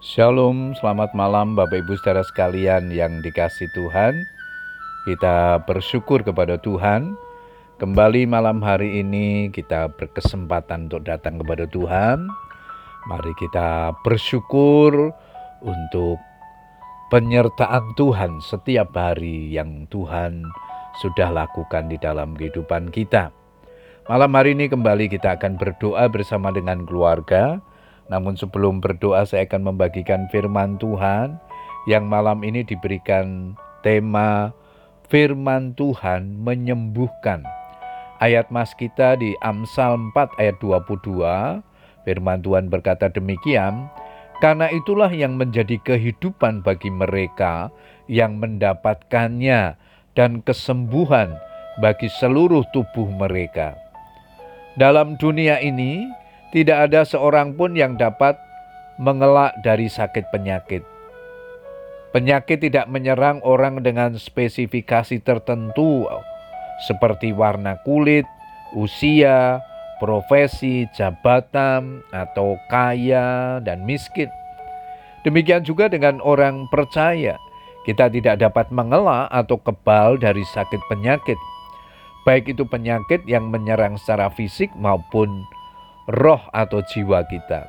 Shalom, selamat malam Bapak Ibu saudara sekalian yang dikasih Tuhan. Kita bersyukur kepada Tuhan. Kembali malam hari ini kita berkesempatan untuk datang kepada Tuhan. Mari kita bersyukur untuk penyertaan Tuhan setiap hari yang Tuhan sudah lakukan di dalam kehidupan kita. Malam hari ini kembali kita akan berdoa bersama dengan keluarga namun sebelum berdoa saya akan membagikan firman Tuhan yang malam ini diberikan tema firman Tuhan menyembuhkan. Ayat mas kita di Amsal 4 ayat 22, firman Tuhan berkata demikian, karena itulah yang menjadi kehidupan bagi mereka yang mendapatkannya dan kesembuhan bagi seluruh tubuh mereka. Dalam dunia ini, tidak ada seorang pun yang dapat mengelak dari sakit penyakit. Penyakit tidak menyerang orang dengan spesifikasi tertentu seperti warna kulit, usia, profesi, jabatan, atau kaya dan miskin. Demikian juga dengan orang percaya, kita tidak dapat mengelak atau kebal dari sakit penyakit, baik itu penyakit yang menyerang secara fisik maupun roh atau jiwa kita.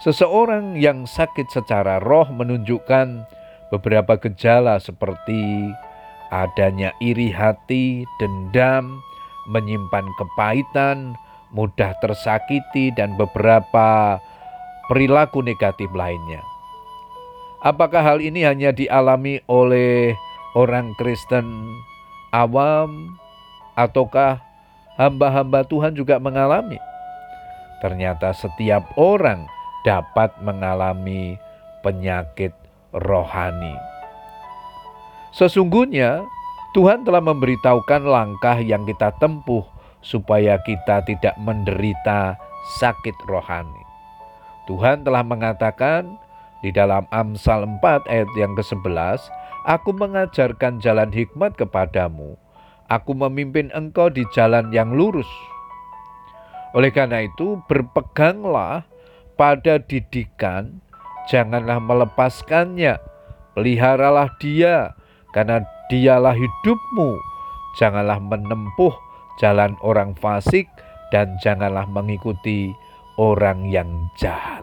Seseorang yang sakit secara roh menunjukkan beberapa gejala seperti adanya iri hati, dendam, menyimpan kepahitan, mudah tersakiti, dan beberapa perilaku negatif lainnya. Apakah hal ini hanya dialami oleh orang Kristen awam, ataukah hamba-hamba Tuhan juga mengalami? Ternyata setiap orang dapat mengalami penyakit rohani. Sesungguhnya Tuhan telah memberitahukan langkah yang kita tempuh supaya kita tidak menderita sakit rohani. Tuhan telah mengatakan di dalam Amsal 4 ayat yang ke-11, Aku mengajarkan jalan hikmat kepadamu, aku memimpin engkau di jalan yang lurus. Oleh karena itu, berpeganglah pada didikan, janganlah melepaskannya. Peliharalah dia, karena dialah hidupmu. Janganlah menempuh jalan orang fasik, dan janganlah mengikuti orang yang jahat.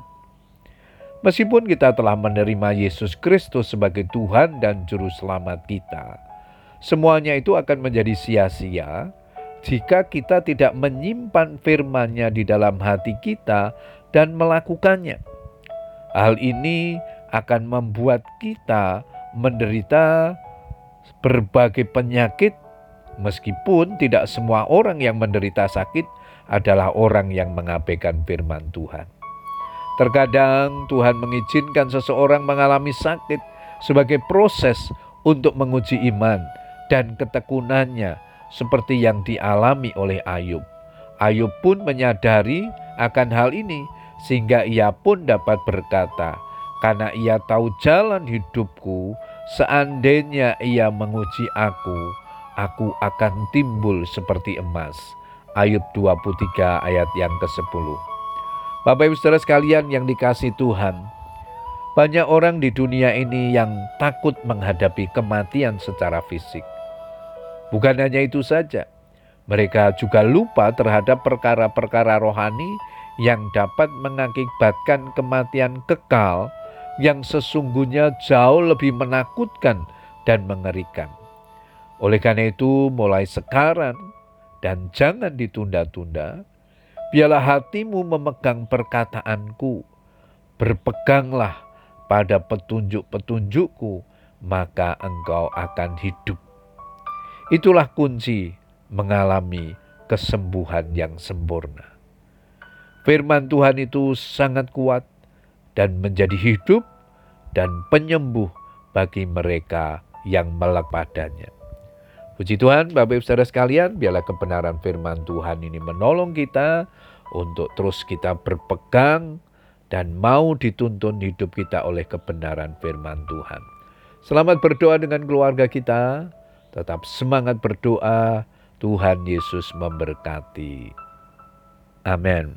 Meskipun kita telah menerima Yesus Kristus sebagai Tuhan dan Juru Selamat kita, semuanya itu akan menjadi sia-sia jika kita tidak menyimpan firman-Nya di dalam hati kita dan melakukannya. Hal ini akan membuat kita menderita berbagai penyakit meskipun tidak semua orang yang menderita sakit adalah orang yang mengabaikan firman Tuhan. Terkadang Tuhan mengizinkan seseorang mengalami sakit sebagai proses untuk menguji iman dan ketekunannya seperti yang dialami oleh Ayub. Ayub pun menyadari akan hal ini, sehingga ia pun dapat berkata, "Karena ia tahu jalan hidupku, seandainya ia menguji aku, aku akan timbul seperti emas." Ayub 23 ayat yang ke-10. Bapak Ibu Saudara sekalian yang dikasih Tuhan, banyak orang di dunia ini yang takut menghadapi kematian secara fisik. Bukan hanya itu saja, mereka juga lupa terhadap perkara-perkara rohani yang dapat mengakibatkan kematian kekal yang sesungguhnya jauh lebih menakutkan dan mengerikan. Oleh karena itu, mulai sekarang dan jangan ditunda-tunda, biarlah hatimu memegang perkataanku, berpeganglah pada petunjuk-petunjukku, maka engkau akan hidup. Itulah kunci mengalami kesembuhan yang sempurna. Firman Tuhan itu sangat kuat dan menjadi hidup dan penyembuh bagi mereka yang melek padanya. Puji Tuhan, Bapak Ibu Saudara sekalian, biarlah kebenaran firman Tuhan ini menolong kita untuk terus kita berpegang dan mau dituntun hidup kita oleh kebenaran firman Tuhan. Selamat berdoa dengan keluarga kita. Tetap semangat berdoa, Tuhan Yesus memberkati. Amin.